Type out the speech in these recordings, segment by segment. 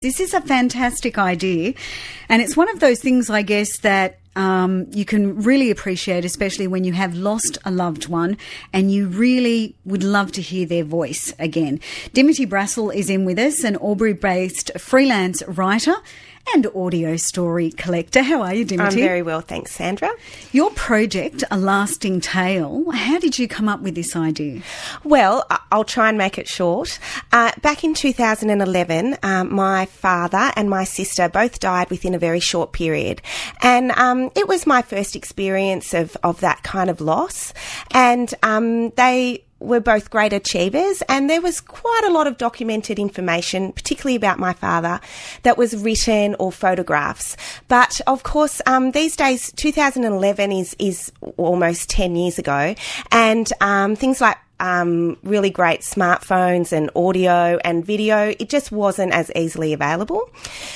This is a fantastic idea, and it's one of those things, I guess, that um, you can really appreciate, especially when you have lost a loved one and you really would love to hear their voice again. Dimity Brassell is in with us, an Albury based freelance writer and audio story collector. How are you, Dimity? I'm very well, thanks, Sandra. Your project, A Lasting Tale, how did you come up with this idea? Well, I'll try and make it short. Uh, back in 2011, um, my father and my sister both died within a very short period. And um, it was my first experience of, of that kind of loss. And um, they were both great achievers, and there was quite a lot of documented information, particularly about my father, that was written or photographs. But of course, um, these days, 2011 is is almost 10 years ago, and um, things like um, really great smartphones and audio and video, it just wasn't as easily available.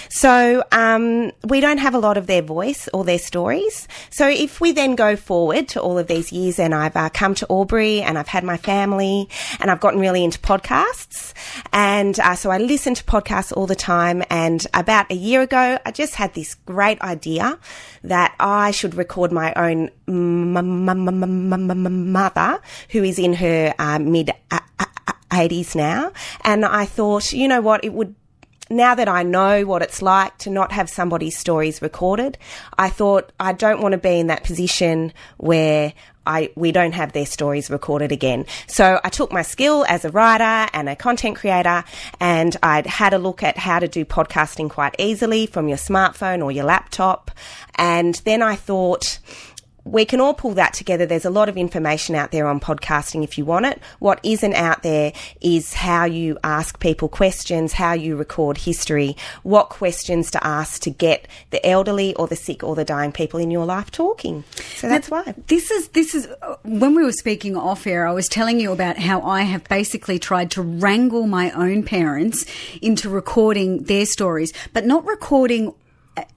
So um, we don't have a lot of their voice or their stories. So if we then go forward to all of these years and I've uh, come to Albury and I've had my family and I've gotten really into podcasts. And uh, so I listen to podcasts all the time. And about a year ago, I just had this great idea that I should record my own mother who is in her uh, mid uh, uh, uh, 80s now. And I thought, you know what, it would now that I know what it's like to not have somebody's stories recorded, I thought I don't want to be in that position where I we don't have their stories recorded again. So I took my skill as a writer and a content creator and I'd had a look at how to do podcasting quite easily from your smartphone or your laptop. And then I thought, we can all pull that together. There's a lot of information out there on podcasting if you want it. What isn't out there is how you ask people questions, how you record history, what questions to ask to get the elderly or the sick or the dying people in your life talking. So that's now, why. This is, this is, when we were speaking off air, I was telling you about how I have basically tried to wrangle my own parents into recording their stories, but not recording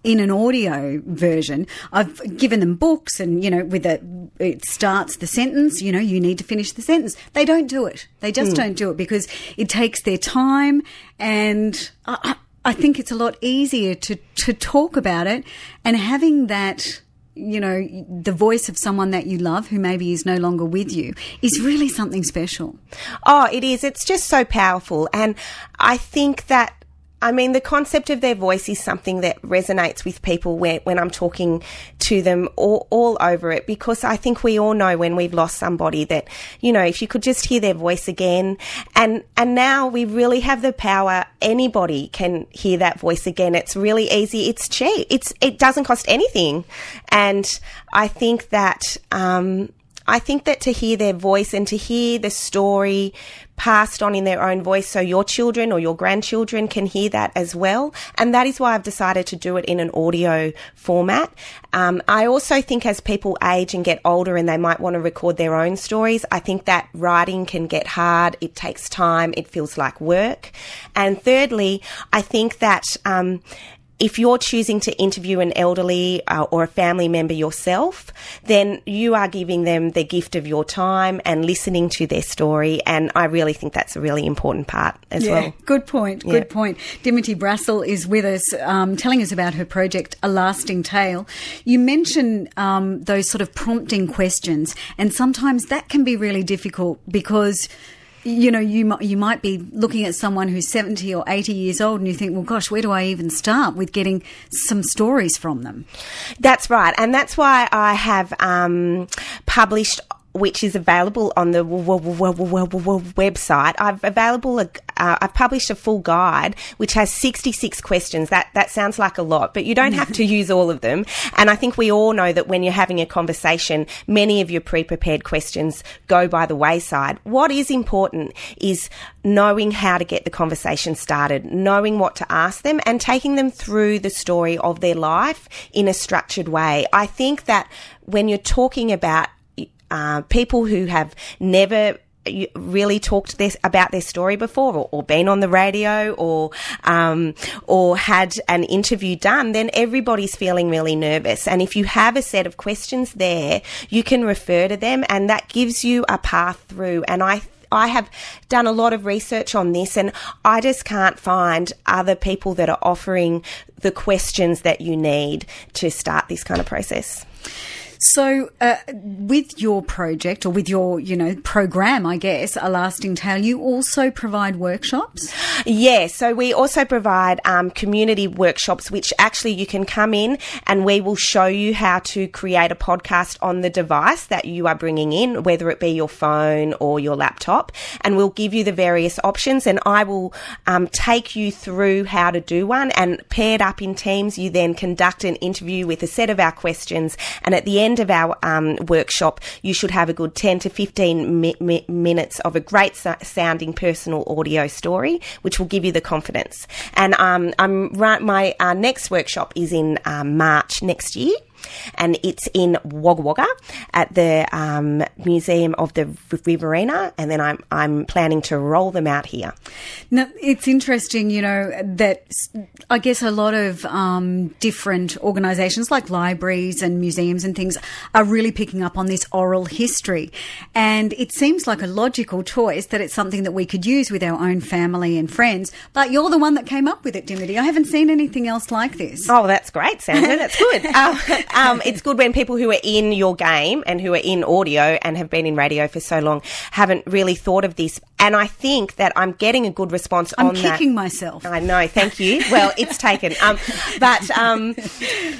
in an audio version, I've given them books and, you know, with a, it starts the sentence, you know, you need to finish the sentence. They don't do it. They just mm. don't do it because it takes their time and I, I think it's a lot easier to, to talk about it and having that, you know, the voice of someone that you love who maybe is no longer with you is really something special. Oh, it is. It's just so powerful. And I think that I mean, the concept of their voice is something that resonates with people when, when I'm talking to them all, all over it because I think we all know when we've lost somebody that, you know, if you could just hear their voice again and, and now we really have the power. Anybody can hear that voice again. It's really easy. It's cheap. It's, it doesn't cost anything. And I think that, um, I think that to hear their voice and to hear the story passed on in their own voice so your children or your grandchildren can hear that as well. And that is why I've decided to do it in an audio format. Um, I also think as people age and get older and they might want to record their own stories, I think that writing can get hard. It takes time. It feels like work. And thirdly, I think that, um, if you're choosing to interview an elderly uh, or a family member yourself, then you are giving them the gift of your time and listening to their story. And I really think that's a really important part as yeah, well. Good point. Good yeah. point. Dimity Brassell is with us, um, telling us about her project, A Lasting Tale. You mentioned um, those sort of prompting questions, and sometimes that can be really difficult because you know, you you might be looking at someone who's 70 or 80 years old and you think, well, gosh, where do I even start with getting some stories from them? That's right. And that's why I have um, published which is available on the website. I've available a, uh, I've published a full guide which has 66 questions. That that sounds like a lot, but you don't have to use all of them. And I think we all know that when you're having a conversation, many of your pre-prepared questions go by the wayside. What is important is knowing how to get the conversation started, knowing what to ask them and taking them through the story of their life in a structured way. I think that when you're talking about uh, people who have never really talked this about their story before or, or been on the radio or um, or had an interview done then everybody's feeling really nervous and if you have a set of questions there you can refer to them and that gives you a path through and I I have done a lot of research on this and I just can't find other people that are offering the questions that you need to start this kind of process. So, uh, with your project or with your, you know, program, I guess, A Lasting Tale, you also provide workshops? Yeah, so we also provide um, community workshops, which actually you can come in and we will show you how to create a podcast on the device that you are bringing in, whether it be your phone or your laptop, and we'll give you the various options. And I will um, take you through how to do one. And paired up in teams, you then conduct an interview with a set of our questions, and at the end end of our um, workshop, you should have a good 10 to 15 mi- mi- minutes of a great so- sounding personal audio story, which will give you the confidence. And um, I'm right, my uh, next workshop is in um, March next year and it's in Wagga Wagga at the um, Museum of the Riverina, and then I'm I'm planning to roll them out here. Now it's interesting, you know, that I guess a lot of um, different organisations like libraries and museums and things are really picking up on this oral history, and it seems like a logical choice that it's something that we could use with our own family and friends. But you're the one that came up with it, Dimity. I haven't seen anything else like this. Oh, that's great, Sandra. That's good. um, um, it's good when people who are in your game and who are in audio and have been in radio for so long haven't really thought of this. And I think that I'm getting a good response I'm on kicking that. myself. I know, thank you. Well, it's taken. Um, but, um,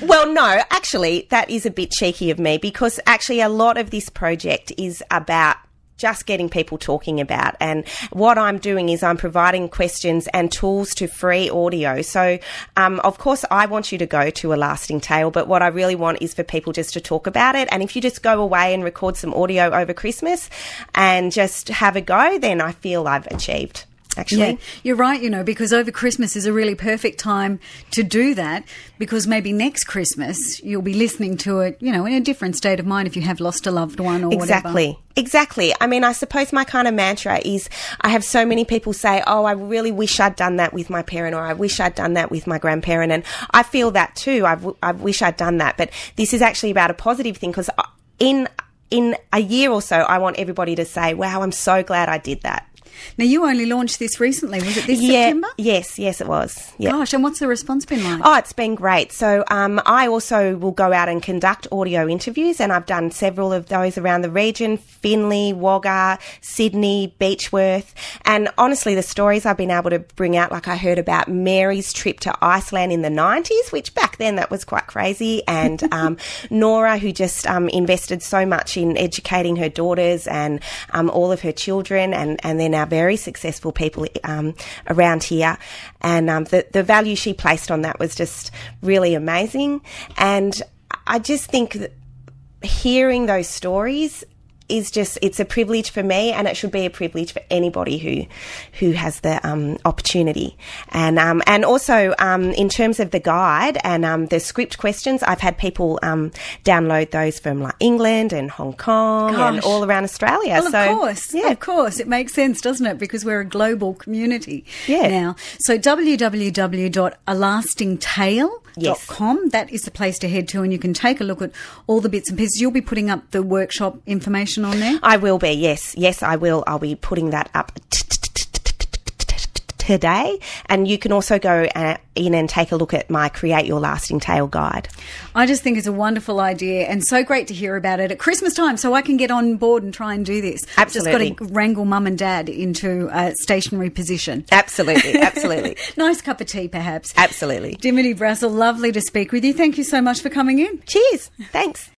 well, no, actually, that is a bit cheeky of me because actually a lot of this project is about just getting people talking about. And what I'm doing is I'm providing questions and tools to free audio. So, um, of course, I want you to go to a lasting tale, but what I really want is for people just to talk about it. And if you just go away and record some audio over Christmas and just have a go, then I feel I've achieved actually. Yeah, you're right, you know, because over Christmas is a really perfect time to do that because maybe next Christmas you'll be listening to it, you know, in a different state of mind if you have lost a loved one or exactly. whatever. Exactly. I mean, I suppose my kind of mantra is I have so many people say, Oh, I really wish I'd done that with my parent or I wish I'd done that with my grandparent. And I feel that too. I've, I wish I'd done that. But this is actually about a positive thing because uh, in in a year or so, I want everybody to say, wow, I'm so glad I did that. Now, you only launched this recently. Was it this yeah, September? Yes, yes, it was. Gosh, and what's the response been like? Oh, it's been great. So um, I also will go out and conduct audio interviews, and I've done several of those around the region Finley, Wagga, Sydney, Beechworth. And honestly, the stories I've been able to bring out, like I heard about Mary's trip to Iceland in the 90s, which back then that was quite crazy, and um, Nora, who just um, invested so much in educating her daughters and um, all of her children, and, and they're now very successful people um, around here. And um, the, the value she placed on that was just really amazing. And I just think that hearing those stories is just it's a privilege for me and it should be a privilege for anybody who who has the um, opportunity and um, and also um, in terms of the guide and um, the script questions I've had people um, download those from like England and Hong Kong Gosh. and all around Australia well, so of course yeah. of course it makes sense doesn't it because we're a global community yeah. now so www.alastingtale yes. com. That is the place to head to, and you can take a look at all the bits and pieces. You'll be putting up the workshop information on there. I will be. Yes, yes, I will. I'll be putting that up today. And you can also go uh, in and take a look at my Create Your Lasting Tale guide. I just think it's a wonderful idea and so great to hear about it at Christmas time so I can get on board and try and do this. Absolutely. I've just got to wrangle mum and dad into a stationary position. Absolutely, absolutely. nice cup of tea, perhaps. Absolutely. Dimity Brassell, lovely to speak with you. Thank you so much for coming in. Cheers. Thanks.